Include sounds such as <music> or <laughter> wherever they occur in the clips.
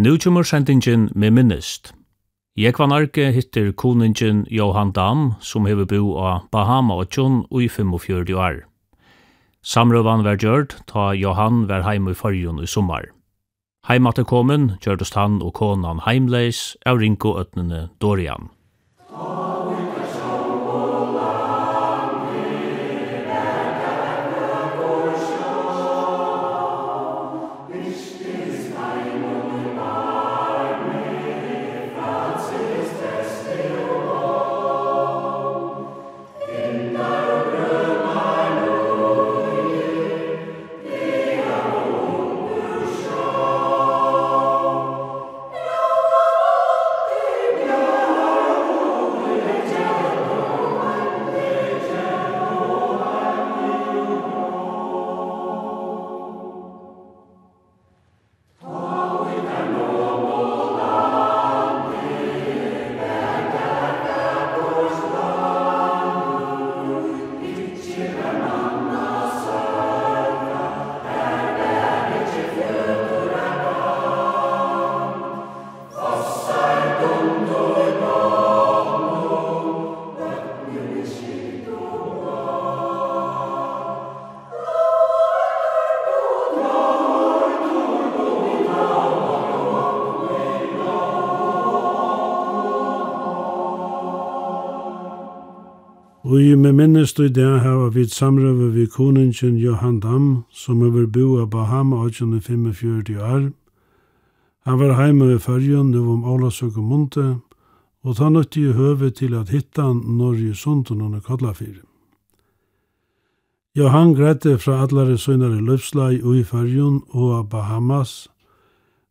Nú kjumur sendingin med minnist. var Arke hittir koningin Johan Dam, som hefur bo á Bahama og Tjón og i 45 år. Samrøvan var gjørd, ta Johan var heim i fargjun i sommar. Heim komin, gjørdust han og konan heimleis, av rinko øtnene Dorian. Og i med minnes du det her var vi samrøve vi koningen Johan Dam, som over boa Bahama 1845 år. Han var heime ved fyrjen nu om Ålasøk og Monte, og ta nøtti i høve til at hitta Norge Sunden under Kallafyr. Johan grette fra allare søgnare løpslai og i fyrjen og av Bahamas,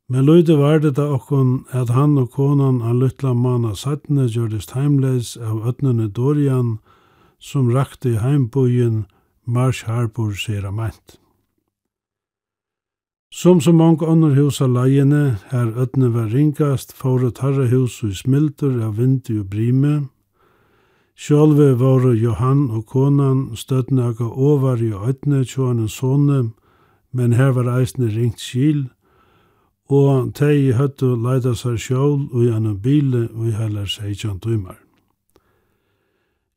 men løyde var det da okkon at han og konan han lytla mana sattne gjørdest heimleis av Øtnene Dorian, og som rakte heimbojen Marsh Harbour sera meint. Som så mange andre hus av leiene, her ødne var ringast, fåre tarra hus og smilter av vindu og brime. Sjølve var Johan og konan støttene aga over i ødne tjoan en sånne, men her var eisne ringt skil, og tei høttu leida seg sjål og gjennom bile og i heller seg tjant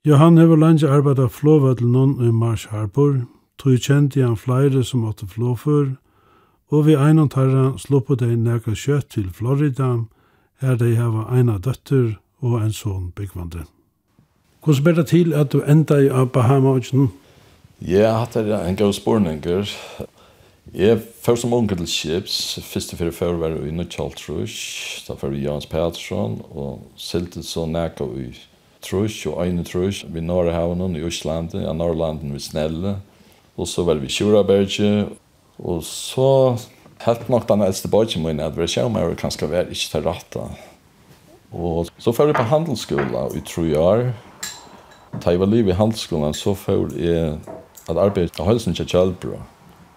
Johan hefur langt arbeidt av flåvøtlenon i Mars Harbour, tog kjent i han flere som åtte flåfør, og vi einan tarra sluppet dei nega kjøtt til Florida, her dei hava eina døtter og en sån byggvande. Hvordan ber det til at du enda i Bahama-økken? Ja, hatt er en gav spårninger. Jeg først som unge til Kips, første fyrir fyrir var i Nuttjaltrus, da fyrir Jans Pettersson, og siltet så nekka i trus og ein trus vi Norrhavnen i Øslandi, av Norrlanden vi Snelle, og så var vi Sjuraberge, og så helt nok den eldste bodgen min at vi sjau meg kan skal være ikke til rette. Og så får vi på handelsskola i tre år. Da jeg var liv i handelsskolen, så får jeg at arbeid av Høysen til Kjølbro.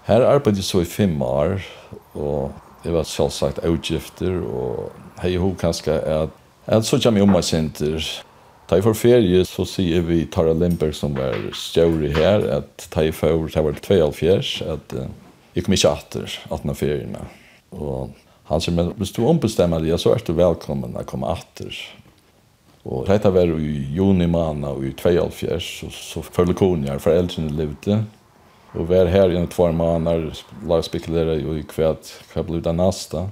Her arbeidde jeg så i fem år, og det var selvsagt avgifter, og hei ho kanskje at, at så kommer jeg om meg sinter Ta i for ferie, så sier vi Tara Lindberg, som var stjøri her, at ta i for, det jeg var 22, at uh, jeg kom ikke atter, at nå feriene. Og han sier, men hvis du ombestemmer deg, så er du velkommen å komme atter. Og dette var i juni måned og i 22, så, så følte konjar her, foreldrene levde. Og var her i två måneder, la oss spekulere jo i hva, hva ble det neste.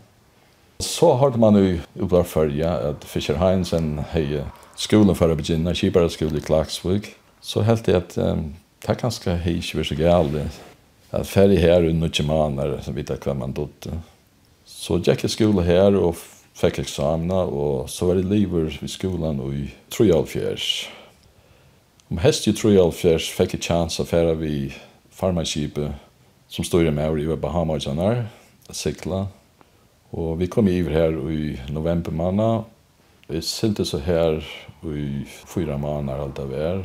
Så hørte man jo i Ublarfølge at Fischer Heinsen heier skolen för att börja, Kibara skola i Klaksvik, så helt det att um, det här kanske är inte så gärna. Att färg här under några månader så vet jag vad man dotte. Så jag gick i skola här och fick examina och så var det livet i skolan och i Trojalfjärs. Om häst i Trojalfjärs fick jag chans att färra vid farmarskipet som stod i med i Bahamajanar att cykla. Och vi kom i här i november månad Vi silte så her i fyra månader alt av er.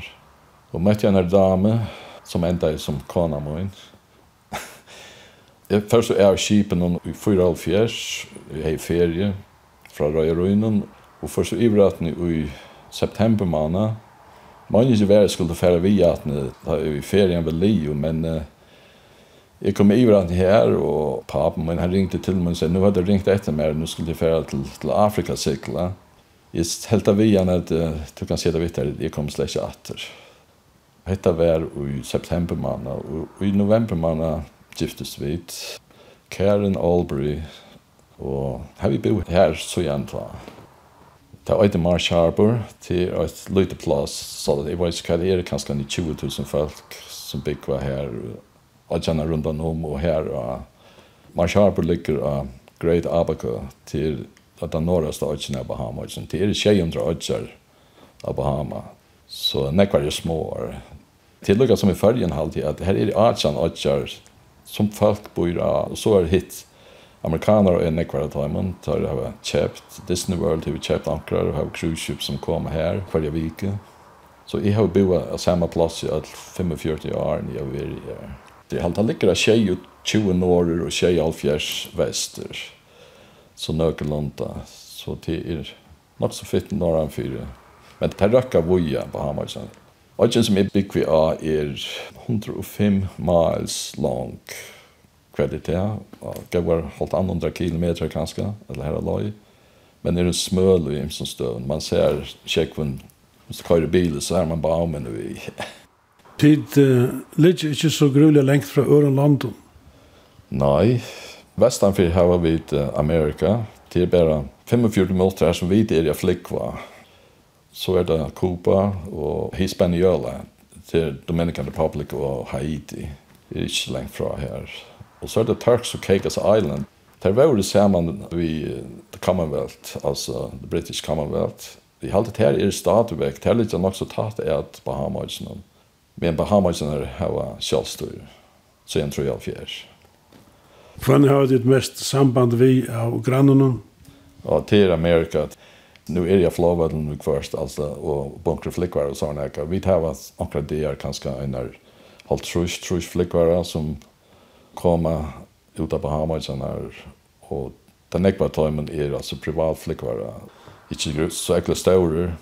Og møtte jeg en dame som enda er som kona min. jeg først er av kipen i fyra og fjers, i hei ferie fra Røyruinen. Og først er ivraten i september måned. Mange ikke være skulle fære vi at i ferien ved Lio, men uh, jeg kom ivraten her, og papen min han ringte til meg og sa, nå hadde jeg ringt etter meg, nå skulle jeg fære til, til Afrika sikla jeg helt av igjen att du kan se det vidt her, jeg kom slett ikke atter. Hetta var i september månad og i november månad giftes vi Karen Albury og her vi bo her så igjen da. Det er øyde Marsh Harbor til et lite plass, så det var ikke det er kanskje 20 000 folk som bygger her og kjenner rundt om og her. Og Marsh Harbor ligger av Great Abaco til at den norraste øtjen er Bahama. Det er 200 øtjer av Bahama. Så nekvar er små. Til lukka som i fyrjen halvtid, at her er øtjen øtjer som folk bor av, og så er hit Amerikaner og en nekvar av Taiman tar har kjøpt Disney World, har kjøpt ankrar, og har cruise ship som kom her hver vike. Så jeg har boet av samme plass i 45 år når jeg har vært her. Det er halvt han ligger av tjej og 20 norr og tjej og vester så nøkelanda, så det er nok så fitt norran fyra. Men det røkka voja på Hamarsen. Ogen som er bygg vi av er 105 miles long kredit og det var holdt 200 kilometer kanskje, eller her aloi, men er en smøl i imsen støvn. Man ser kjekkven, hvis du kører bilen, så er man bare om enn vi. Tid uh, ligger ikke så grulig lengt fra øren landen. Nei, Vestanfyr har vi Amerika. Det er bare 45 minutter her som vi er i Flikva. Så er det Kuba og Hispaniola. Det er Dominican Republic og Haiti. Det er ikke lengt fra her. Og så er det Turks og Caicos Island. Det var det sammen vi The Commonwealth, altså The British Commonwealth. Vi halte her er stadigvæk, Det er litt nok så tatt er at Bahamøysene. Men Bahamøysene har selvstyr. Så jeg tror jeg er fjerde. Hvordan har ditt mest samband vi av grannene? Ja, til Amerika. Nu er jeg flavvalen nu først, altså, og bunker flickvar og sånne her. Vi tar akkurat det er kanskje en av halvt trus, trus flickvar som kommer ut av Bahamas her. Og den ekva tøymen er altså privat flickvar. Ikke så ekle større.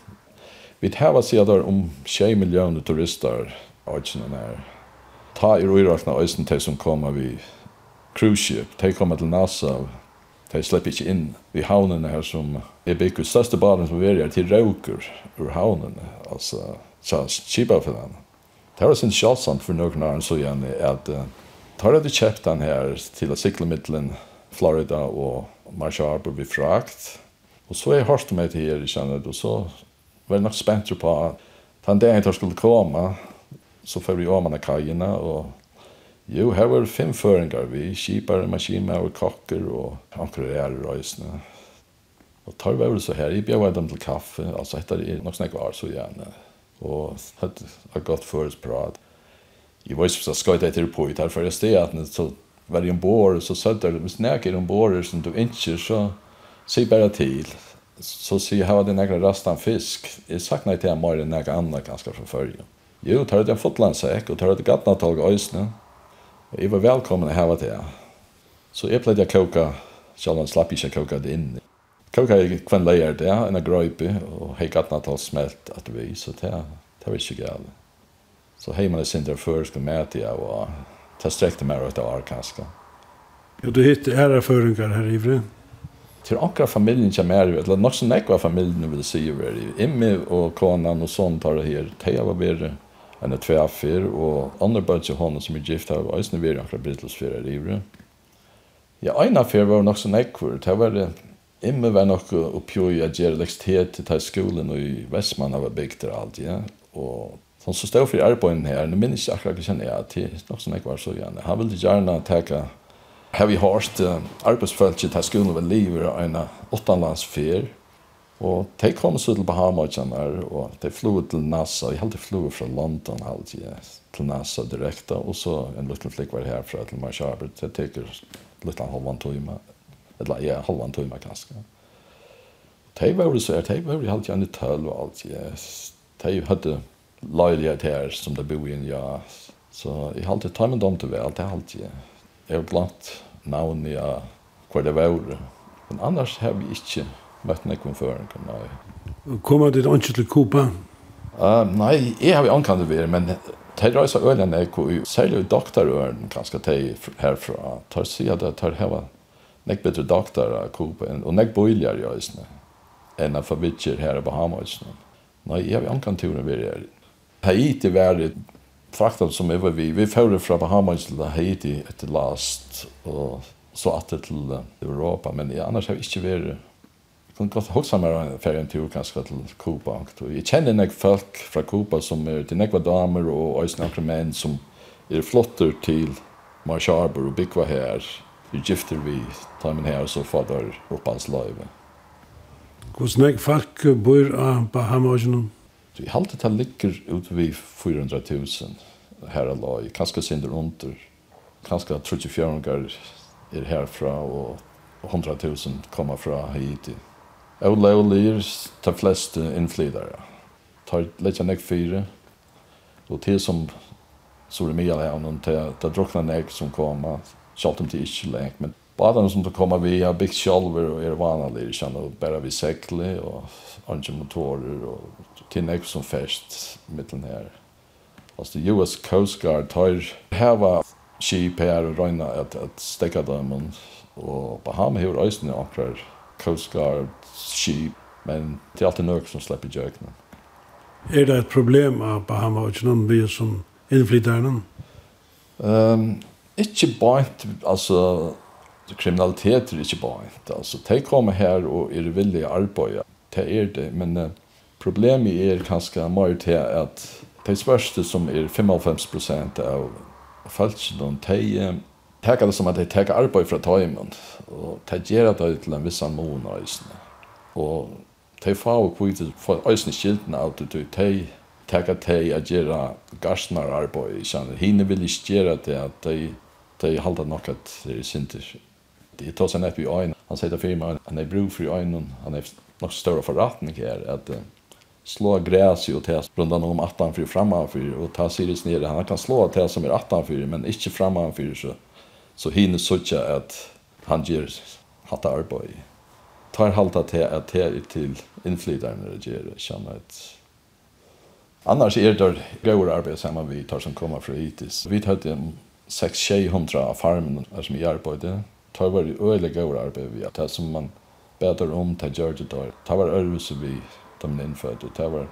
Vi tar siden der om 20 millioner turister av sånne her. Ta i røyrakna øyne til som kommer vi cruise ship, de kommer til NASA, de slipper ikke inn i havnene her som er bygd Det største baden som er her til røker ur havnene, altså så Chiba for den. Det var sin sjalsamt for noen år så igjen at uh, tar hadde kjøpt den her til å sikle middelen Florida og Marshall Harbor vid frakt, og så er hørt meg til her i kjennet, og så var jeg nok spent på at den dagen jeg skulle komme, så får vi åmene kajene, og Jo, her var det fem føringar vi, kipar, maskiner og kokker og ankerere i røysene. Og tar vi over så her, jeg bjør dem til kaffe, altså etter det nok snakk var så gjerne. Og det har gått føres prat. Jeg var jo så skøyt etter på ut her, for jeg steg at så var jeg ombord, så sødder jeg, hvis jeg er ombord som du ikke, så sier bare til. Så sier jeg, her var det nekker rastan fisk. Jeg sakna ikke jeg mer enn nekker annet ganske fra før. Jo, tar det en fotlandsekk, og tar det gattnatalg øysene. Og Jeg var velkommen her var det. Så jeg pleide å koka, selv om jeg slapp ikke koka det inn. Koka jeg kvann leier det, en grøypi, og hei gattna til smelt at vi, så det, det var ikke gale. Så hei man er sindra før skal mæte jeg, og ta strekte mer ut av arkaska. Jo, du hitt æra føringar her i vri? Til akkurat familien kommer her, eller nok som nekva familien vil si, Imme og konan og sånt har det her, det var bedre en er tve affyr, og andre bøtje hånden som er gift har eisne vire akkurat Beatles fyrir er ivre. Ja, en affyr var nok så nekkur, det var det, Imme var nok oppjøy at gjøre lekstiet til ta skolen og i Vestmanna var bygd der alt, ja. Og han som stod for arbeidet her, nå minnes jeg akkurat kjenner jeg til, nok som jeg var så gjerne. Han ville gjerne teka heavy harst uh, arbeidsfølget til skolen over livet og en åttanlandsfer, Og de kom så til Bahama og de flo til NASA, jeg halte flo fra London alltid, ja, til NASA direkte, og så en liten flik var herfra til Mars Marshaber, det teker litt av halvann tøyma, eller ja, halvann tøyma kanskje. De var jo så, her, de var jo alltid jeg en tøl og alt, ja, de hadde løylighet her som de bor i, ja, så jeg halte tøymen dem til vel, det er alltid, Jeg har blant navnet, ja, hva det var, men annars har vi ikke møtt nekvun før. Kommer det ikke til Kuba? Uh, nei, jeg har jo ankan det vir, men de røysa øyla nekvu, særlig doktorøren ganske teg herfra, tar sida det tar heva nek bedre doktor av Kuba, og nek boilar i øyne, enn av favitsjer her i Bahamas. Nei, jeg har jo ankan turen vir her. Haiti var fraktan som jeg var vi, vi fører fra Bahamas til Haiti etter last, og så atter til Europa, men jeg, annars har vi ikke vært kan godt huske meg en ferie en tur kanskje til Kuba. Jeg kjenner nek folk fra Kuba som er til nekva damer og øyne akkurat menn som er flotter til Marsh Arbor og bygva her. Vi gifter vi, tar min her så fader opp hans løyve. Hvordan nek folk bor av Bahamasjonen? Vi halte til ligger ut vi 400 000 her og løy, kanskje sinder under, kanskje 34 er herfra og 100 000 kommer fra Haiti. Og lir de fleste innflytere. Tar litt av nek fire. Og til som så er mye av noen til til drukna nek som kommer. Selv om det ikke lengt. Men bare de som kommer vi har byggt sjølver og er vanlig. Kjenner og bare vi sekle og andre motorer og til nek som fest mittlen her. Altså US Coast Guard tar heva skip her og røyna at, at stekka dem. Og Bahama har øyne akkurat Coast Guard skip, men det er alltid något som slipper jøkene. Er Är det ett problem av Bahama och Kjönam vi som inflytaren? Um, ikke bare, altså kriminalitet er ikke bare. Altså, de kommer her og er villige arbeid. Det er det, men uh, problemet er kanskje mer til at de spørste som er 55 % av falskene, de tar det som at de tar arbeid fra tøymen, og de gjør det til en viss annen av Og tei få og kvite for øyne skiltene av det, de takk at de er gjøre garsnararbeid, kjenne. Hine vil ikke gjøre det at tei tei halda nok at de er sinter. Det tar seg nepp i øynene. Han sier det for han er brug for øynene, han er nok større forretning her, at uh, slå gräs og ta rundan om attan framan fyrir og ta Sirius ner han kan slå ta som er attan fyrir men ikkje framan fyrir så så hinner såcha at han gjer hatta arbete tar halta til at det er til innflytaren når det gjør kjenne et Annars er det gøyere arbeid sammen vi tar som kommer fra Itis. Vi tar til 6-600 av farmen som vi gjør på det. det var øyelig gøyere arbeid vi. Det som man bedre om til gjør det der. Det var øyelse vi de innfødte. Det var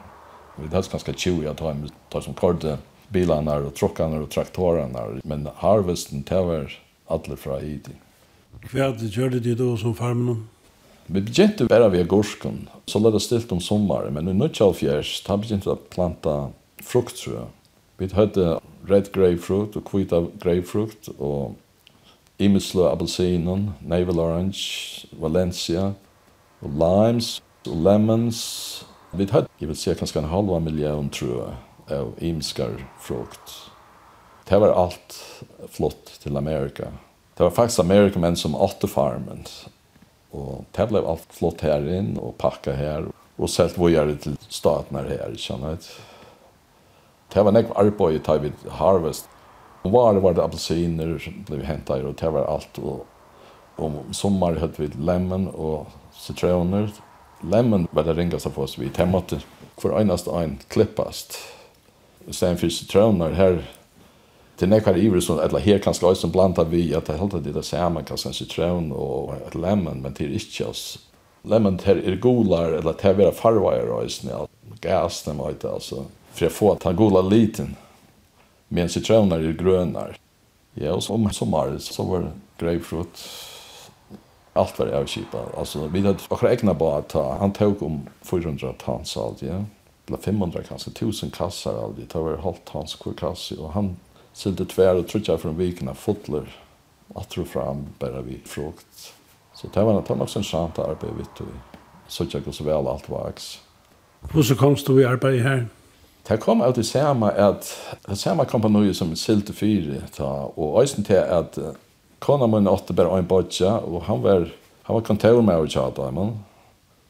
vi hadde ganske 20 av dem. Tar som korte bilene og trukkene og traktorene. Men harvesten, det var alle fra Itis. Hva gjør det da som farmen om? Vi begynte bare ved gorsken, så lade det stilt om sommaren, men i Nuttjalfjers, da begynte vi å planta frukttrø. Vi hadde red grapefruit og kvita grapefruit og imeslø appelsinen, navel orange, Valencia, og limes og lemons. Vi hadde, jeg vil si, kanskje en halva million trø av imskar frukt. Det var alt flott til Amerika. Det var faktisk Amerika, men som åtte farmen. Og det ble alt flott her inn og pakka her og selt vågjere til staten her her, jeg. Det var nekv arbeid i vi Harvest. Og var det var det appelsiner som ble hentet her, og det var alt. Og om sommar hadde vi lemon och citroner. Lemon var det ringaste för oss vi temmat för eneste en klippast. Sen for citroner här Det när kan ju som, eller här kan slå som blanda vi att det håller det där samma kan sen citron och ett lemon men det är inte. Lemon här är golar eller det här är farvajer och snäll. Gas dem ut alltså för att få ta gola liten. Men citroner är grönar. Ja, och som sommar så var det grapefrukt. Allt var jag kipa. Alltså vi hade och räkna bara att han tog om 400 tons allt, ja. Eller 500 kanske 1000 kassar allt. Det var halvt tons kvar kasse och han Silde tvär och trutja från vikerna fotler att och fram bara vi frukt. Så det var, det var en sant arbete vitt och så tjekk så väl allt vax. Hur så komst du i arbete här? Det kom av det samma att det samma kompaniet som Silde 4 ta, och ösen till att kona min åtte bara en bodja og han var han var kontor med och tjata man.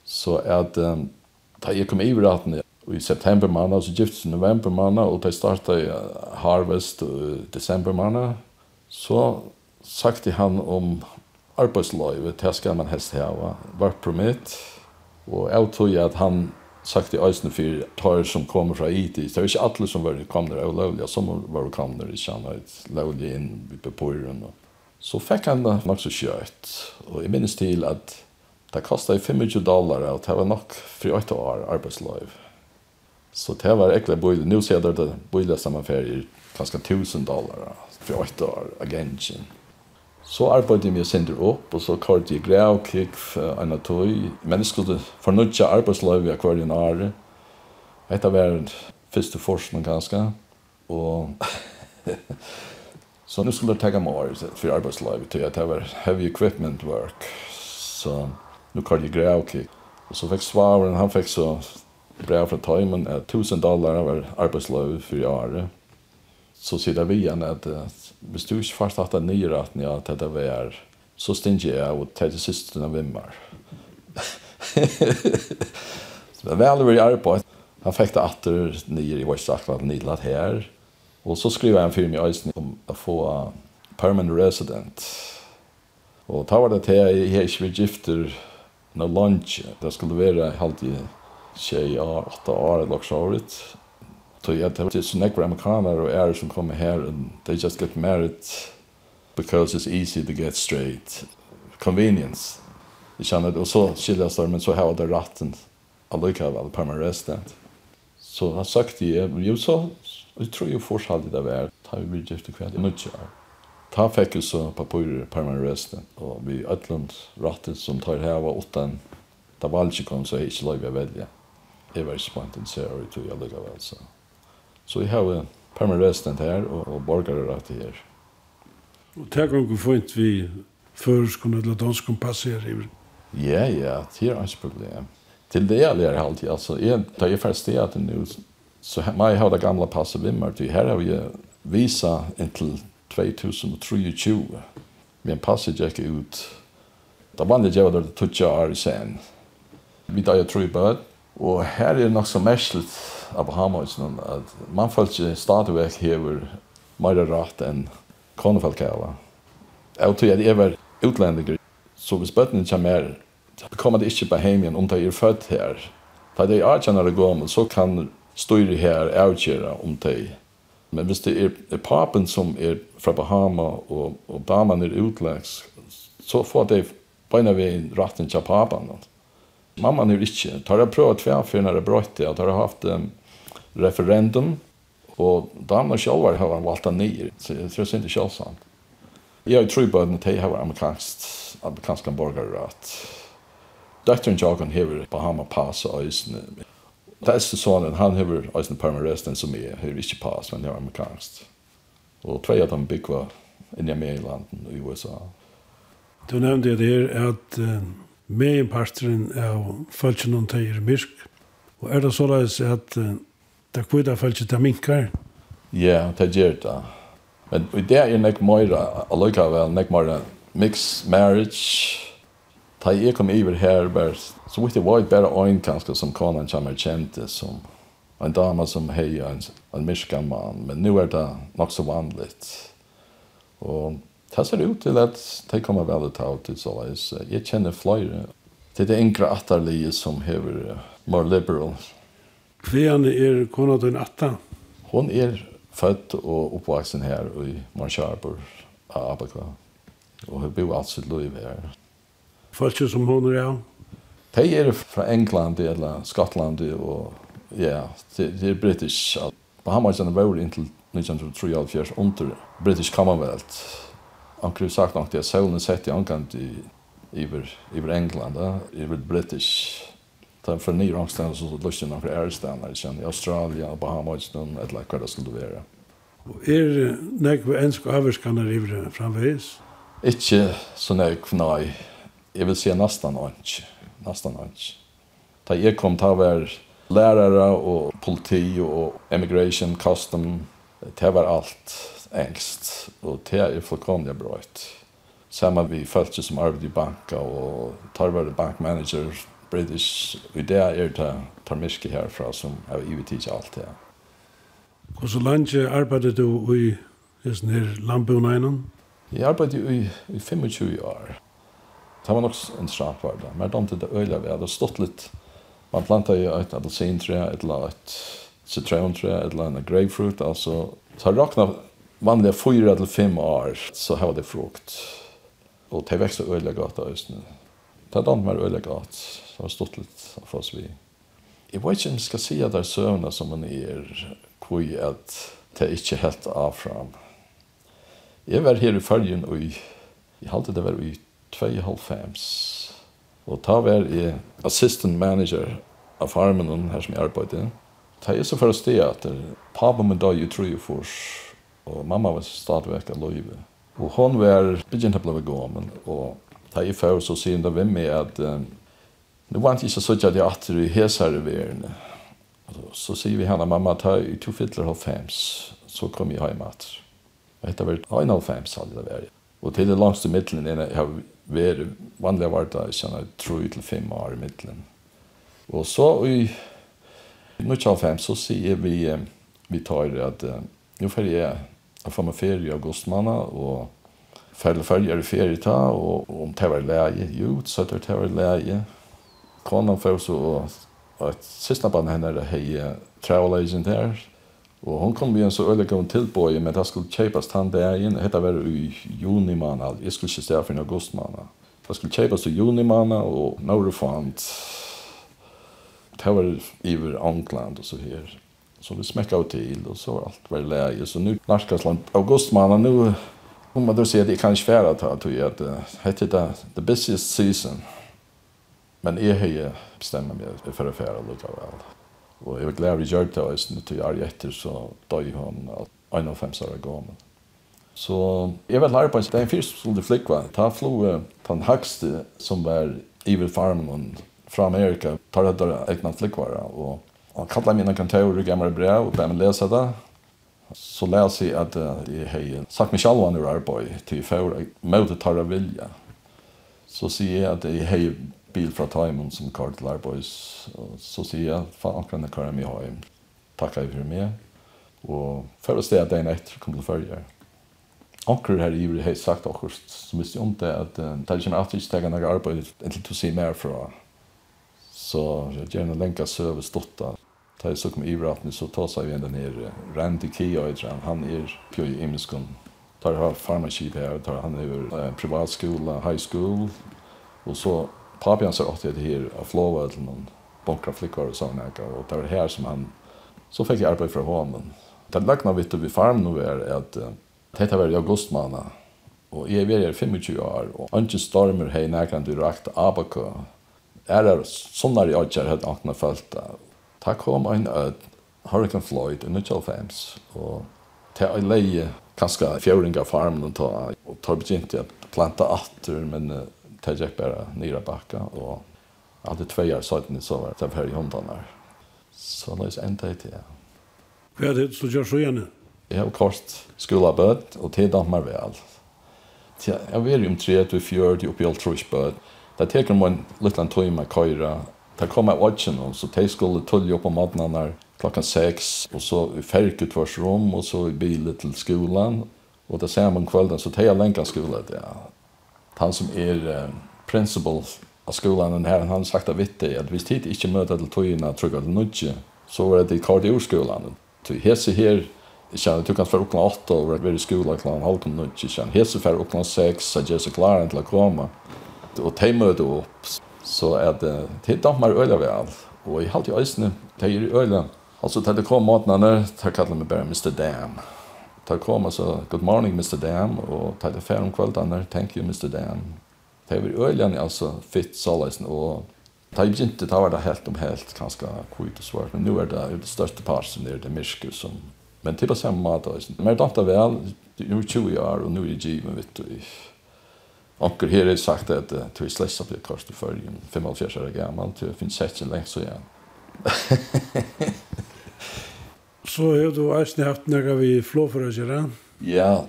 Så at um, da jeg kom i vraten, i september måned, så giftes i november måned, og de startet i Harvest i december måned. Så sagte han om arbeidsløyve, det skal man helst hava, var permit, og jeg tror at han sagt i øyne for tar som kommer fra IT, det er ikke alle som var kommet av lovlige, som var kommet i kjennet, lovlige inn på beboeren. Så fikk han det nok så kjøtt, og jeg minnes til at det kostet 25 dollar, og det var nok for 8 år arbeidsløyve. Så det var äckliga boiler. Nå ser jag att boiler sammanfärger kanske tusen dollar for åtta år agentin. Så arbeidde jeg med å sende opp, og så kallte jeg grev, og <laughs> kikk en av tog. Men jeg skulle fornøyde arbeidsløyve i akvarien året. Dette var den første forskning ganske. Og så nå skulle jeg tenke meg året for arbeidsløyve til at det var heavy equipment work. Så nå kort jeg greia og kikk. Og så fikk svaren, han fikk så brev fra Tøymen at 1000 dollar var arbeidsløv for i året. Så sier det vi igjen at hvis du ikke først hatt en ny retten, ja, til det vi er, så stinger jeg og til det siste når vimmer. <laughs> så det er veldig veldig arbeid. Han fikk det atter nye i Vestakland, nydelig her. Og så skriver jeg en film i Øysten om å få permanent resident. Og da var det til jeg, jeg ikke vil gifter noe lunch. Det skulle være halvtid tjej år, åtta år eller också året. Så jag tänkte att det är amerikaner och är som kommer här and they just get married because it's easy to get straight. Convenience. Jag känner och så skiljas där men så har det ratten. Jag lyckas väl permanent. Så jag han sökte jag, ju så jag tror ju fortsatt det där. Tar vi blir gift kväll. Nu tjej. Ta fick ju så papper permanent och vi ödland ratten som tar här var åtta. Det var aldrig kom så jag inte lov att välja jeg var ikke spant en serie jeg tog alligevel. Så, så jeg har permanent resident her og, og borgere rett her. Og det kan du få ikke vi førskene eller danskene i Ja, ja, det er ikke problem. Til det jeg lærer alltid. Altså, jeg, da jeg først er det nå, så må jeg ha det gamle passet ved meg. Her har vi visa inntil 2023. Men passet gikk ut. Da vannet jeg var det 20 år i sen. Vi tar jo tro i bød, Og her er nok så mestlet av Bahamøysen at man føler ikke stadigvæk hever mer rett enn konefolk hever. Jeg tror at jeg var utlendinger, så hvis bøttene kommer her, så kommer det ikke på hjem igjen om de er født her. Da de er kjenner det gammel, så kan styre her avgjøre om de. Men hvis det er, er papen som er fra Bahama og, og damen er utlendinger, så får de på en av veien retten til papen. Noe. Mamma har ikke. Tar jeg prøvd tverfer når det brøtte, at har haft um, referendum, og damer selv har han valgt det nye, så jeg tror det er ikke selvsamt. Jeg har tro på at de har amerikansk, amerikansk borgerrett. Døtteren Jagan har Bahama Pass og Øysene. Det er sånn han har Øysene Parmaresten som er, har ikke pass, men har amerikansk. Og tvei av dem bygger inni Amerikanlanden i USA. Du nevnte det her at uh meginparteren av følelsen noen det myrk. Og er det så at uh, det kvita følelsen til minkar? Ja, det gjør det. Men det er nek møyra, allukka vel, nek møyra mixed marriage. Da jeg kom iver her, bare, så vidt det var bare øyn kanskje som konan kommer kjente som en dama som hei en, en myrskan mann, men nu er det nok så vanligt. Og Det ser ut til at de kommer veldig ta ut av til såleis. Jeg kjenner flere. Det er enkla atterlige som hever more liberal. Hvem er kona din atta? Hon er født og oppvaksen her i Marsharbor av Abakva. Og hun bor alt sitt liv her. Folk som hon er, av? De er fra England eller Skottland og ja, det er british. Bahamas er vore inntil 1973 under British Commonwealth anker sagt nok det saunen sett i ankant i iver iver England, iver British. Ta för ny rangstans så lustar några ärstanar sen i Australien, Bahamas någon ett lika det skulle vara. Og er nek vi ensk avskanar iver framveis? Ikke så nek, nei. Jeg vil si nesten inte. Nesten inte. Ta jeg kom ta var lærere og politi og immigration custom. Det var allt engst, og det er fullkomlig brøyt. Samme vi følte som arbeid i banka, og tar tarvare bankmanager, British, og det er det tar myske herfra som er i vitt ikke alt det. Og så langt arbeidet du i hesten her landbunegnen? Jeg arbeidde i, i 25 år. Det var nok en strap var det, men de til det øyla vi hadde stått litt. Man plantet jo et appelsintre, et eller et sitrontre, et eller annet grapefruit, altså. Så jeg rakna vanliga fyra till fem år så har det frukt. Och det växer öliga gata just nu. Det är mer öliga gata. så har stått lite av oss vi. Jag vet inte om jag ska säga där sövna som man är kvui att det inte helt av fram. Jag var här i följen och jag halte det var i 2,5 Og ta var jeg assistant manager av farmen her som jeg arbeidde. Ta er så for å stå at pappa min dag i 3 og og mamma var stadigvæk av løyve. Og hon var begynt å bli gammel, og da jeg før så sier hun det ved meg at um, nu var ikke så at jeg atter i hesare verene. Så sier vi henne, mamma, ta i to fytler halvfems, så kom jeg hjem at. Og dette var en halvfems hadde det vært. Og til det langste middelen jeg har vært, vanlig var det, jeg kjenner, tro til fem år i middelen. Og så i 1995 så sier vi, vi tar det at, nu får jeg Jeg får meg ferie i august måned, og færre følger i ferie ta, og om det var leie, jo, så det var leie. Kånen får så, og et siste barn henne er hei travel agent her, og hun kom igjen så øyelig om tilbøye, men det skulle kjøpes den dagen, dette var i juni måned, jeg skulle ikke stå for i august måned. Det skulle kjøpes i juni måned, og nå når du fant, det var i Ankland og så her så vi smekka ut til, och så allt var läge. Så nu narkas land august månad nu må man si at det kan ikke fære ta, jag det hette det the busiest season. Men är har bestemt mig för att fære litt av alt. Och jag var glad vi gjør det och jeg er etter, så døg hun, en av fem år gammel. Så jag vet lära på en den första skulle flickva. Ta flo han hackste som var Evil Farmon från Amerika tar det der egna flickvara och han kallade mina kontor och gamla brev och började läsa det. Så läser jag att jag har sagt mig själv när jag arbetar till för mötet tar jag vilja. Så säger jag att jag har bil från Taimon som kör till Arbois. Så säger jag, fan kan jag köra mig hem. Tackar jag för mig. Och förra stedet dagen efter kom till följare. Onkur her i har sagt okkur som visste om det at det er ikke alltid ikke tegner noe arbeid enn til å si mer fra. Så jeg gjerne lenka søve stått ta i sukkum ivratni så seg vi enda ner Randy Kia han, han er pjøy Imeskund. tar har farmakip her, tar han över eh, privatskola, high school. Og så papi hans er det her av flova til noen bonkra flickor og sånn og tar her som han så fikk jeg arbeid fra honom Det lagna vitt vi farm nu er at dette var i augusti måned og jeg er 25 år og inte stormer hei nekrande rakt abaka er er sånne i åkjer hadde akna følt Ta kom ein öd, Hurricane Floyd i Fams og til ei leie, kanskje fjøringa farmen og ta, og ta begynt jeg planta atter, men uh, det gikk bare nere bakka, og jeg hadde tvei år søyden så var det her i hundene her. Så la oss enda i tida. Hva er det du gjør så gjerne? Jeg har kort skolabød, og til damer vel. Jeg var jo om 30-40 oppi alt trusbød. Det teker man litt en med køyra, Det kom av åtjen, så de skulle tulle opp om morgenen klokka seks, og så i ferket vårt rom, og så i bilen til skolan, og det ser man kvelden, så de har lenka skolan, ja. Han som er um, principal av skolan her, han har sagt av vittig, at hvis tid ikke møter til togene, trygg til nudje, så var det i kardiorskolan. Så hese her, Ikki, du kan færa oklan 8 og vera i skola klan halvkom nudje, ikki, hese færa oklan 6, så jeg så klaren til å komme. Og de møter opp, Så är det til damer øyla väl och i halt i øysene, det er øyla. Alltså til det kom måtene, da kallet meg bare Mr. Dam. ta kom så good morning Mr. Dam, og ta det fer om kveldene, thank you Mr. Dam. Det var øyla, altså, alltså såleisen, og och jeg inte da var det helt om helt, ganska kvitt och svårt men nu är det det största part som er det myrke som... Men til samma mat alltså men det er väl det 20 år, och nu är det givet, vet du, Onker her er sagt at uh, til slest av det kors til følgen, 75 år gammal, til det finnes sett sin lengt så igjen. <laughs> så har du eisen haft nega vi flå for å gjøre? Ja,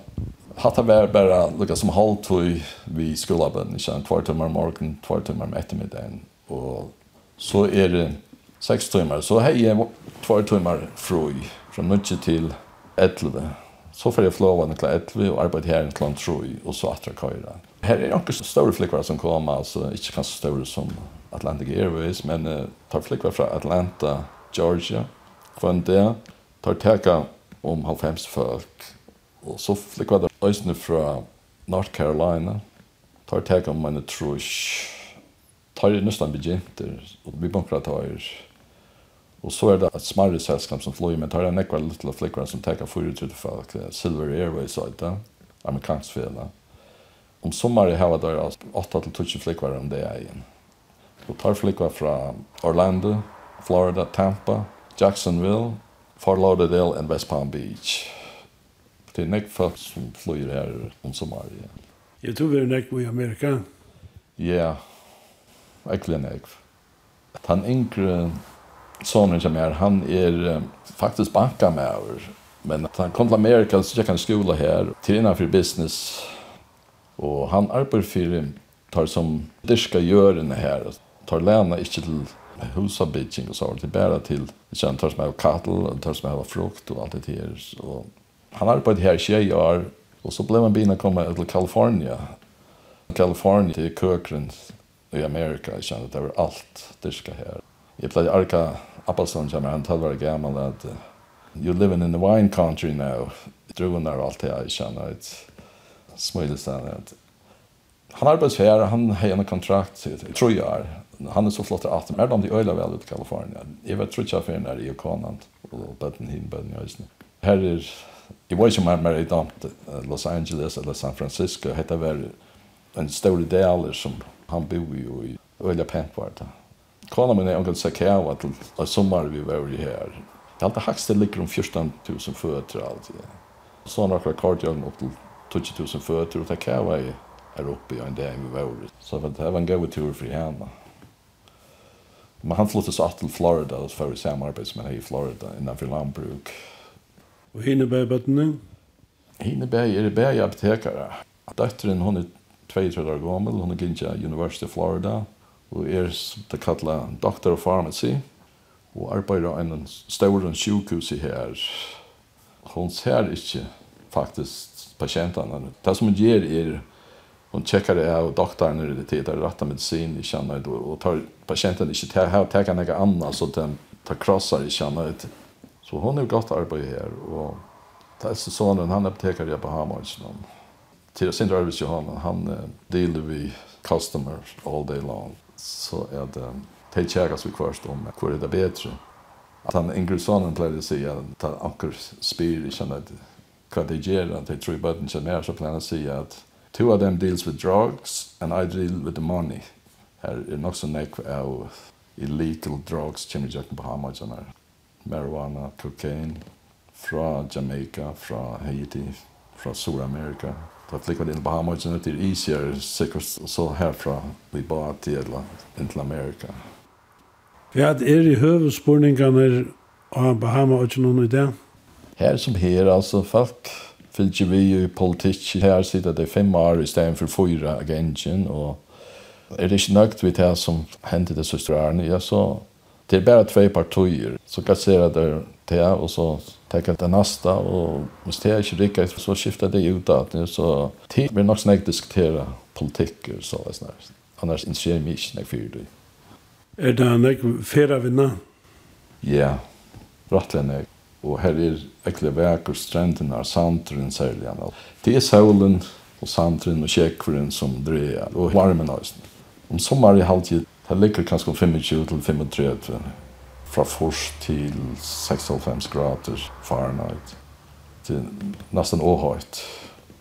hatt det vært bare lukka som halvtøy vi skulle skolabben, ikke en tvær timer morgen, tvær timer ettermiddagen, og så er det seks timer, så hei jeg tvær timer frøy, fra nødje til 11. Så får jeg flå av en til 11 og arbeid her en en trøy, og så atra køyre. Her er noen store flikker som kommer, altså ikke kanskje store som Atlantic Airways, men uh, tar flikker fra Atlanta, Georgia, kvann det, tar teka om halvfems folk, og så flikker det øsne fra North Carolina, tar teka om mine trusk, tar det nesten begynter, og vi bunkra tar Og så er det et smarre selskap som flyr, men tar det en ekvar lille flikker som teka 4-3 folk, Silver Airways, og det, amerikansk fjell, Om sommaren har vi där 8 till 12 flickor om det är igen. Då tar flickor från Orlando, Florida, Tampa, Jacksonville, Fort Lauderdale and West Palm Beach. Det är näck folk som flyr här om sommaren igen. Jag tror vi är näck i Amerika. Ja, äckligen näck. Han yngre sonen som är, han är faktiskt bankamär. Men han kom till Amerika så jag kan skola här till innanför business Og han arbeider for tar som dyrka gjørene her, tar lena ikke til husabygging og så, det er bare til kjent tar som er kattel, tar som er frukt og alt det her. Og han arbeider her i tjei år, og så ble man begynne å komme til California. California til køkren i Amerika, jeg kjente at det var alt dyrka her. Jeg ble arka Appelson som er en var gammel, at you're living in the wine country now. Druvene er alltid, jeg kjenner, smöjlesen att han arbetar här, han har en kontrakt i tror jag Han är så flott att han är de öliga väl ut i Kalifornien. Jag vet tror jag för när i Kanant och button hin bättre jag just. Här är i var som är mer i Los Angeles eller San Francisco heter väl en stor del som han bor i i öliga pentvart. Kona min är onkel säga att att sommar vi var ju här. Jag Allt det hackste ligger om 14 000 fötter alltid. Så några kort jag upp till 2000 fötter och ta kava i Europa i en dag i våren. Så det var en god tur för henne. Men han flyttade så till Florida och för samarbete med i Florida innanför landbruk. Og Och Hinneberg bötterna? Hinneberg är det bäg apotekare. Døtteren, hon er 32 år gammal, hon är gynna University of Florida og er det kallet Doctor of Pharmacy og arbeider en større sjukhus i her. Hun ser ikke faktisk patienterna. Det som hon ger är hon checkar det av doktorn när det tittar rätta medicin i känna då och tar patienten inte till här tar kan något annat så den tar krossar i känner ut. Så hon har gott arbete här och det är sonen han apteker jag på Hammars namn. Till sin arbets Johan han dealer vi customers all day long. Så är det te checkas vi kvarst om hur det är bättre. Att han yngre sonen plöjde sig att han anker spyr i det hva de gjør, de tror bøtten som er, så pleier han å si at two of them deals with drugs, and I deal with the money. Her er nok så nekk av illegal drugs, kjemmer jøkken på Hamas, marijuana, cocaine, fra Jamaica, fra Haiti, fra Sur-Amerika. Ta flikva inn på Hamas, det er easier, sikkert så herfra, vi bare til, til Amerika. Ja, det er i høvesporningene av Bahama og ikke noen i det her som her, altså, folk fylgje vi i politikk her sitter det fem år i stedet for fyra agenjen, og er det ikke nøgt vi det som hendte det søstre årene, ja, så det er bare tve partier, så kasserer det det, og så tenker det neste, og hvis det er ikke rikket, så skifter det ut at det, så tid blir nok snakk diskutere politikk, så er det snart. Annars interesserer meg ikke nek fyrir det. Er det nek fyrir vinner? Ja, rettelig nek og her er ekle og strenden av sandren særlig. Det er solen og sandren og kjekveren som dreier, og varmen også. Om sommer i halvtid, det ligger kanskje 25 til 35, fra fors til 96 grader Fahrenheit. Det er nesten åhøyt.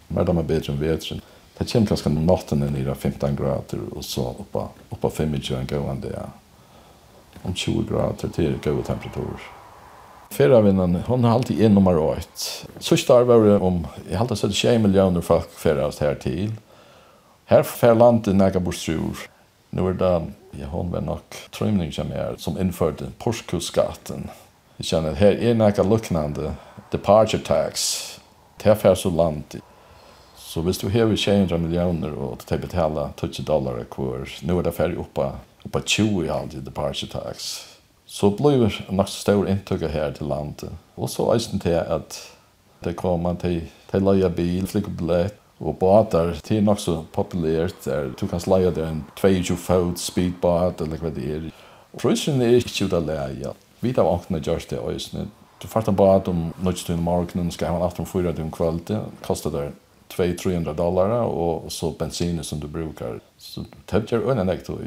Men det er bedre enn vetren. Det kommer kanskje natten ned i 15 grader, og så oppa, oppa 25 grader det er. Om 20 grader, det er gode temperaturer. Fyra vinnan, hon har alltid en nummer 8. Sista år var det om, jag har alltid 20 miljoner folk färdast här till. Här fär landet näga bostrur. Nu är det, ja, hon var nog trymning som är, som införde Porskusskatten. Jag känner, här är näga luknande departure tax. Det här fär så landet. Så hvis du hever 200 miljoner og til betala 20 dollar kvar, nå er det færre oppa, oppa 20 i halvtid departure tax så blev blir nok stor inntøkker her til landet. Og så eisen til at det kommer til, til leie bil, flikke billett, og båtar Det til nok så populært der du kan leie der en 22 fot speedbåt eller hva det er. Prøysen er ikke ut av leie. Vi tar åkne gjørs det eisen. Du fart en båt om nødstund morgenen, skal ha en 18-4 om kvalitet, kostar det 200-300 dollar og så bensin som du brukar. Så det er øyne nektor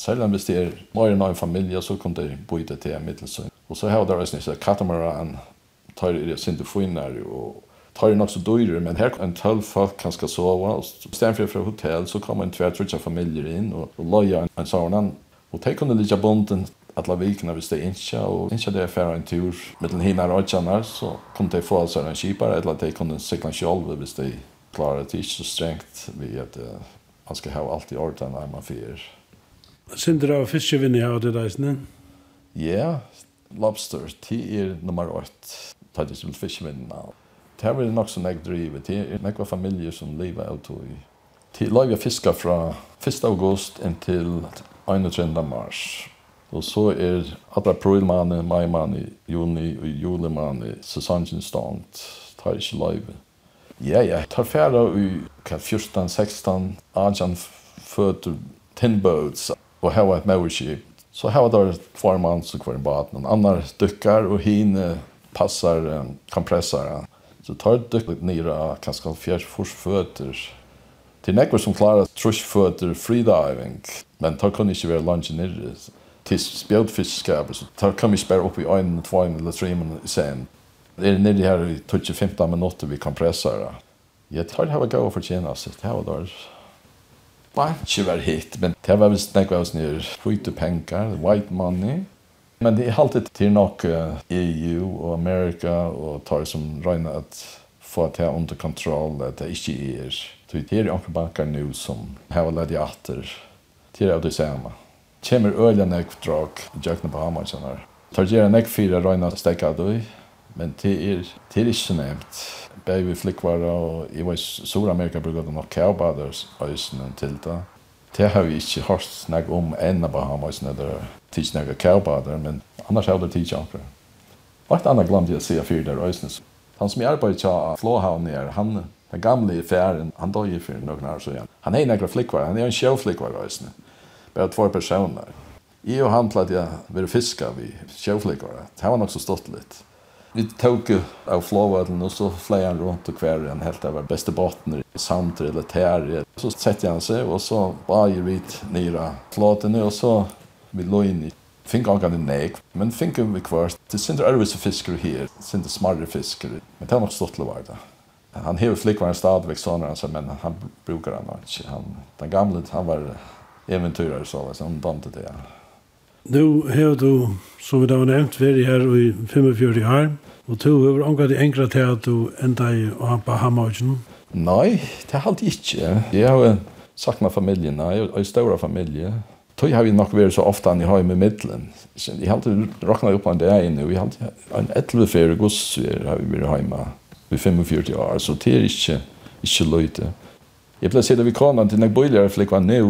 Selv om hvis det er mer enn en familie, så kan det bo i det til en middelsøgn. Og så har det også nisse katamaran, tar i det sinte finner, og tar det nok så dyrer, men her en tølv folk kan skal sove, og stedet for fra hotell, så kommer en tvær trutja familier inn, og, og løyer en, en sånn, Og de kunne lika bonden alla vikna hvis de ikke, og ikke det er færre en tur mellom hina og rødkjennar, så kunne de få altså en kipare, eller at de kunne sikla sjolve hvis de klarer det ikke så strengt ved at uh, man skal ha alt i orden når man fyrer. Sindra av fiskevinni av det reisende? Ja, lobster, ti er nummer 8. Ta det til fiskevinna. Det er nok som jeg driver. Det er nekva familier som lever av tog. Ti lager fiskar fra 1. august inntil 31. mars. Og så er alle mai maimane, juni og julemane, sesongen stand, tar ikke live. Ja, ja, tar færa i 14, 16, 18 føtter, 10 boats, och ha ett möjlighet. Så här var det två man så kvar i baden. Annar dykkar och hin passar um, kompressaren. Så tar det dykt ner kanskje fjers fors føtter. Til nekvar som klarar trushfötter freediving. Men tar kan ikke være lunge ner Til spjälfiskar så tar kan vi spärra opp i en, två eller tre minuter sen. Det er nere her i 15 minutter vi kompressar. Jeg tar det her var gå för tjena så det her var där. Banche var hit, men det var väl snäcka oss ner. Skjuta pengar, white money. Men det är alltid till nog EU och Amerika och tar som rena att få det här under kontroll, att det inte är. Så det är ju bankar nu som har lediater till att det samma. Kommer öliga nekvdrag i Jökna Bahamasjanar. Tar gjerra nekv fyra att stäcka døy, Men det er, det er ikke nevnt. Begge flikkvarer og i var Sur-Amerika bruker det nok cowbaders øysene til det. Det har vi ikke hørt snakk om enn av Bahamasene der tids snakk kjærbader, men annars har det tidsnægge. Hva er det annet glemt jeg å si av fyr der øysene. Han som jeg arbeider til Flåhavn her, han den gamle i færen, han døg i fyr noen år siden. Han er nekker flikkvar, han er en sjøflikkvar, øysene. Bare två personer. I og han pleide jeg være fiska vi sjøflikkvar. Det var nok så stått litt. Vi tog av flåvalen och så flög han runt och kvar en helt över bästa botten i samtid eller Terje. Så sätter han sig och så bajer vi nere flåten och så vi låg in i Finkankan i nek, men finkan vi kvar. Det synder ærvise fiskere her, synder smarre fiskere, men det er nok stått til å være. Han hever flikkvaren stadigvæk sånn, men han brukar han ikke. Han, den gamle, han var eventyrer, så han bandet det. Ja. Nu har du, som vi da har nevnt, vært her i 45 år, og du har omgått det enkla til at du enda i Bahamaugjen. Nei, det har alltid ikke. Jeg har sagt med familien, og en større familie. Tøy har vi nok vært så ofte enn jeg har med middelen. Jeg har alltid råknet opp en dag inne, og jeg har alltid en etlefere gods har vi vært hjemme i 45 år, så det er ikke, ikke løyte. Jeg pleier å si det vi kan, at det er jeg bøyler flikva nå,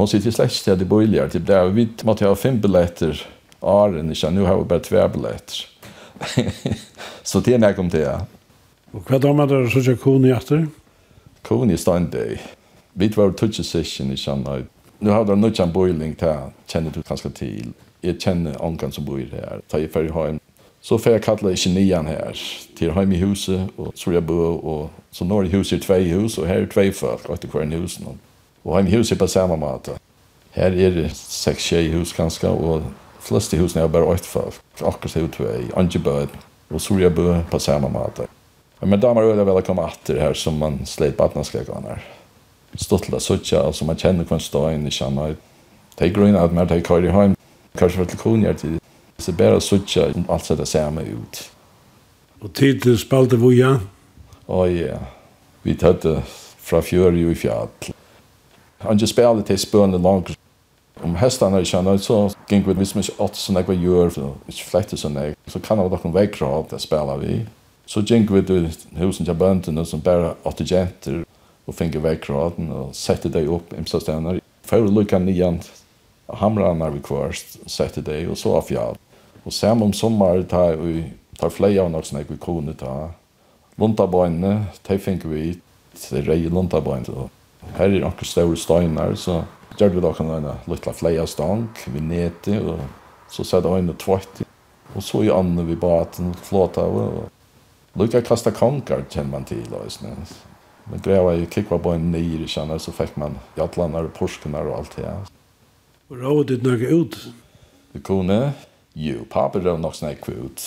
Hon sitter i släktstäd i Bojligar. Typ där. Vi måtte ha fem biljetter. Aren, ikke? Nå har vi bare tve biljetter. <laughs> så det er när kom det. Ja. Og hva har man där så jag kon i etter? Kone i ståndig. Vi var touch session i Shanghai. Nå har det nog en bøyling til. Kjenner du ganska til. Jeg kjenner ångan som bor her. Ta i ferie ha Så får jeg kalla ikke nian her til heim i huset, og så er jeg bo, og så når huset er tvei hus, og her er tvei folk, og etter hver husen. nå. Og heim hus er på samme måte. Her er det seks tjej hus ganske, og fleste husene er bare åtte folk. Akkurat er vi i Angebød og Surjabø på samme måte. Men damer er vel å komme atter her som man sleit på atna skal gå her. Stottla suttja, altså man kjenner hver inn i kjenner. Det er grunn at man tar i heim. Kanskje for til konjer til. Så bare suttja, alt ser det samme ut. Og tid til spalte vuja? Å ja. Vi tatt fra fjøri i fjall. Han just spelade till spön den långt. Om hästarna i känner så gick vi visst mycket åt sådana vad gör, för att fläkta sådana Så kan han dock en vägkrav där spelar vi. Så gick vi till husen till bönderna som bara åtta jenter och fick vägkrav och sätter dig upp i så stannar För att lycka nian hamrarna vi kvarst, sätter dig och så av jag. Och sen om sommar tar vi tar flera av något sådana vi kunde ta. Luntaböjne, det fick vi. Det är rej luntaböjne. Her er noen større steinar, så gjør vi da kan en liten fleia stank vi nete, og så sette øynene tvøyt. Og så i andre vi baten, flåta, og lukka kasta konkar kjenner man til, og sånn. Men greia var jo kikva på en nyr, kjenner, så fikk man jatlanar og porskunar og alt det. Og råd ditt nøyga ut? Det kunne, jo, papi råd nok snakk ut.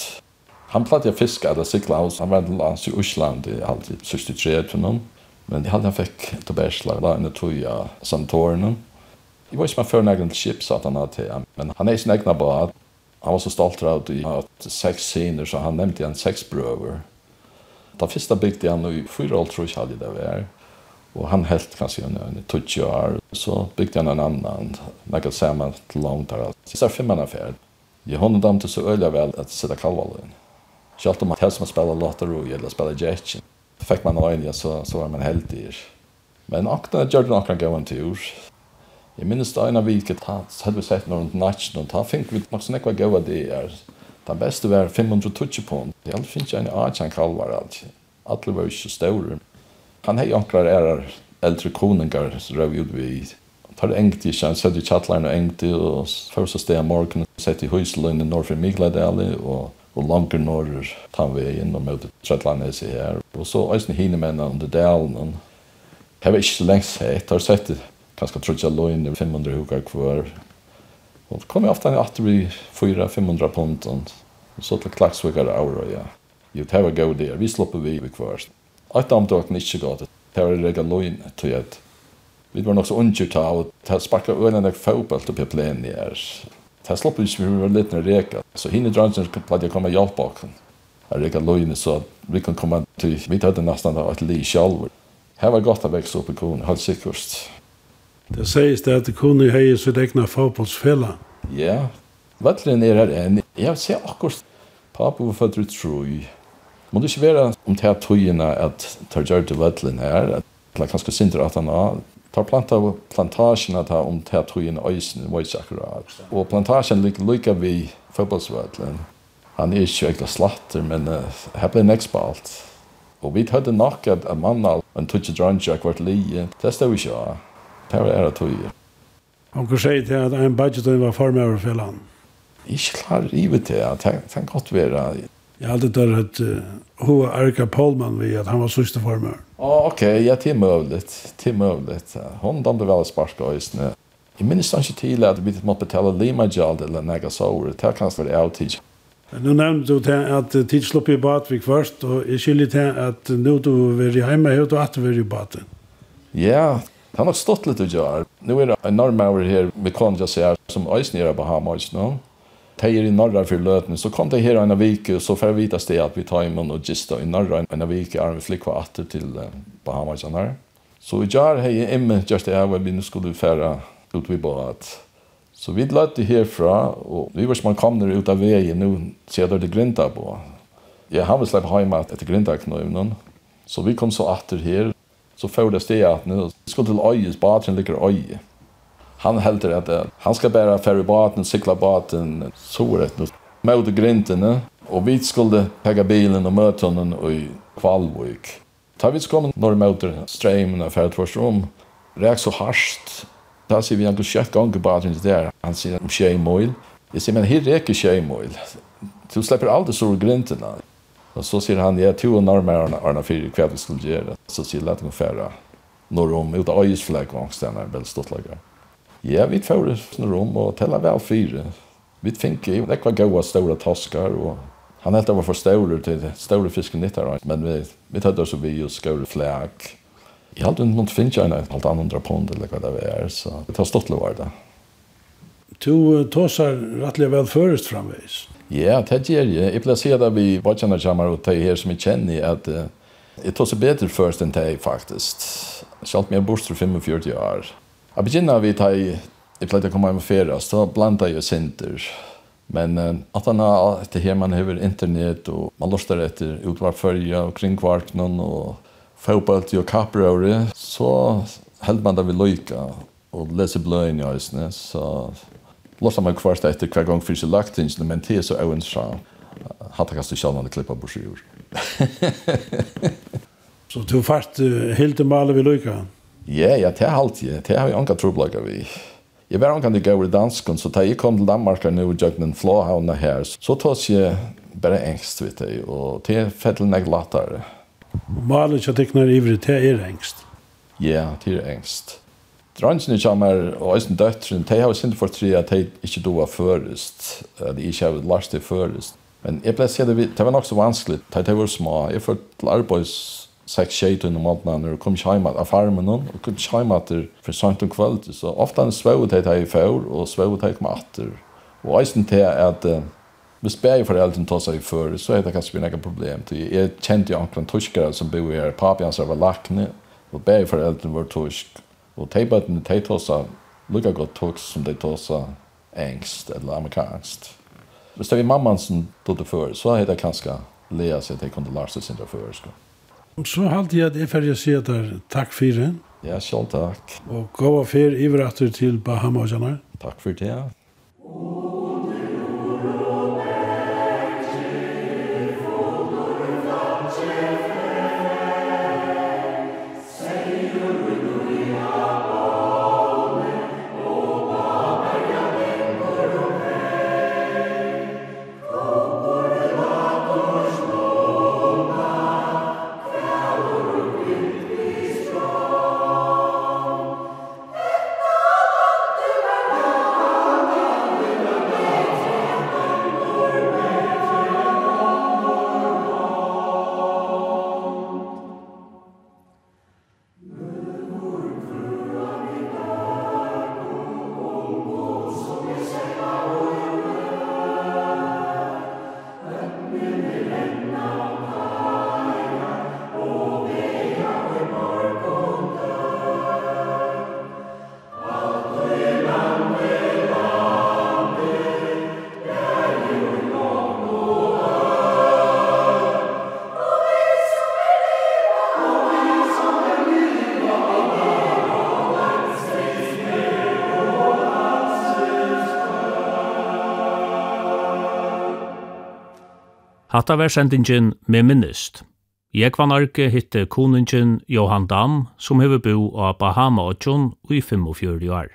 Han platt jeg fisk eller sikla hos, han var en lands i Osland i alltid, sørste tre til noen. Men jeg hadde han fick till Bärsla, var en troja samtårna. Jeg var ikke med før nægren til Kip, sa han hade till men han er är sin egna bad. Han var så stolt av at att ha seks scener så han nevnte igjen seks brøver. Da første bygde han i fyra år tror jeg hadde det vært. Og han helt kanskje en, en tutsi år. Så bygde han en annan. nægget sammen til langt her. till långt fem Sista femman Jeg hånden dem til så øyla vel at sitte kalvalen. Kjalt om att helst man spelar lottery eller spela jetchen fick man öliga så, så var man helt i. Men akta gjorde några gå en tur. Jag minns det ena vilket han hade vi sett någon natch någon han fick vi något sånt kvar gå det är. Den bästa var 520 pund. Det allt finns en archan kalvar allt. Alla var ju så stora. Han hei ankrar är äldre koningar röv ut vi. Tar engt i chans hade chatline och engt och första steg av morgon sett i huslön norr för Migladale och og langer norr tar vi inn og møter Tretlandes i her. Og så eisen hine mennene under delen. Jeg var ikke så lengst sett. Har sett det kanskje trodde jeg lå inn i 500 hukar hver. Og det kom jeg ofte at vi 400-500 pund. Og så til klagsvikar aura, ja. Jo, det var gøy der. Vi slipper vi i hver. Et av døkken ikke godt, Det var rega løgn til at vi var nok så ungjur av, og det sparkar øyne nek fotball til på plenen her. Det slapp ikke vi var litt når reka. Så hinne drangen pleide jeg komme og hjelpe oss. Jeg reka løgene så vi kan komme til, vi hadde nesten et li selv. Her var godt å vekse opp i kone, helt sikkert. Det sies det at kone heier sitt egna fotbollsfella. Ja, vettelen er her enn. Jeg ser akkurat, pappa var født ut troi. Må det ikke være om det her togene at tar gjør til vettelen her, at det er kanskje synder at han har, Ta planta og plantasjen at om te at hun øysen var ikke akkurat. Og plantasjen ligger lykke vi fotballsvøtlen. Han er ikke ekla slatter, men uh, her ble nekst på alt. Og vi hadde nok at en mann av en tutsi drangja kvart li. Det stod vi ikke av. Det var æra tøye. Og hva sier til at en budget var for meg over fjellan? Ikke klar rivet til at det kan godt være. Jeg har alltid dør uh, Erika Polman vi at han var sørste for. Ja, okej, ja, det är möjligt. Det är möjligt. Hon dömde väl sparka nu. Jag minns inte till att vi inte måste betala Lima Jald eller några sådär. Det kan vara outage. Nu nämnde du till att tid slopp i Batvik först och jag skiljer till att nu du är hemma och att du är i Batvik. Ja, det har nog stått lite att göra. Nu är det enorma över här med konja som ösn i Bahama ösn tejer i norra för löten så kom det här en vik så för vita steg att vi tar imon och gista i norra en vik är vi flickva åter till Bahamas och Så i jar hej imme just det här vi nu skulle färra ut vi bara att så vi lätte härifrån och vi vars man kom ner ut av vägen nu ser det grinta på. Jag har väl släppt hem att det grinta knövnen. Så vi kom så åter här så får det steg att nu skulle till öjes badren ligger öje han helter at uh, han skal bæra ferry båten, cykla båten, så rätt nu. Mot grintene, og vi skulle pegga bilen og møte honom i Kvalvik. Ta vi kom norr mot strömmen av Färdforsrum. Räk så harsht. Da sier vi en kött gång båten der. Han sier om tjej mål. Jeg sier, men här räcker tjej mål. Du slipper aldri så grintene. Og så sier han, jag tog närmare Arna Fyri kväll vi skulle gjøre. Så säger jag att færre når norr om, ut av Öjesfläck var han stannar, väldigt stått lagare. Ja, vi får det sånn rom og tella vel fire. Vi fikk jo det var gode store taskar og han helt var for store til store fisken ditt her, men vi, vi tatt også vi jo skåre flæk. Jeg hadde ikke noen finnes jeg alt annet pond eller hva det er, så det har stått lov det. Du tåsar rettelig vel først framveis. Ja, det gjør jeg. Jeg pleier å si at vi vattjener kommer og tar her som jeg kjenner at uh, jeg tåsar bedre først enn det faktisk. Selv om jeg bor til 45 år. Jag begynner vi tar i, jeg pleide å komme hjem og ferie, så blandar jag sinter. Men uh, at han har det här man har internet, och man luster etter utvart følge og kringkvarknen, og fotball til och kapprøyre, så held man det vid lojka och läser bløyen i ösne, så lustar man kvart etter hver gang fyrt lagt in, men det är så øvn så Hatt jag kastet selv når jeg klipper på sju <laughs> år. så du fart uh, helt til maler vi løyka? Ja. Ja, ja, det er alltid. Det har vi anka troblager vi. Jeg var anka det gav i dansken, så da jeg kom til Danmark og nå gjør den flåhavna her, så tås jeg bare engst, vet jeg, og det er fettel nek latere. Malen ikke tekner ivrig, det er engst. Ja, det er engst. Drangene kommer, og eisen døtteren, de har jo sint for tre at de ikke do doa først, at de ikke har lært det først. Men jeg ble sier det, det var nok så vanskelig, de var små. Jeg følte til arbeids sex tjejer under månaderna när du kom hem av farmen och kom hem att det för sent om kväll Så ofta är det svårt att jag för och svårt att kom kommer att det. Och jag till att vi spär för allt ta sig för så är det kanske några problem. Jag kände ju anklan tyskare som bor här. pappa hans var lackne och bär för allt var tysk. Och tejbaten tejtar sig lika gott tysk som det tar sig engst eller amerikanskt. Hvis det er mamman som tog det før, så heter det kanskje Lea seg at jeg kunne lære seg sin det før. Skal. Så halte jeg at jeg ferdig å si at er takk for det. Ja, selv takk. Og gå og fer iveretter til Bahamasjanar. Takk for det, ja. Hatta var sendingen med minnest. Jeg var narki hitte konungen Johan Dam, som hever bo av Bahama og John i 45 år.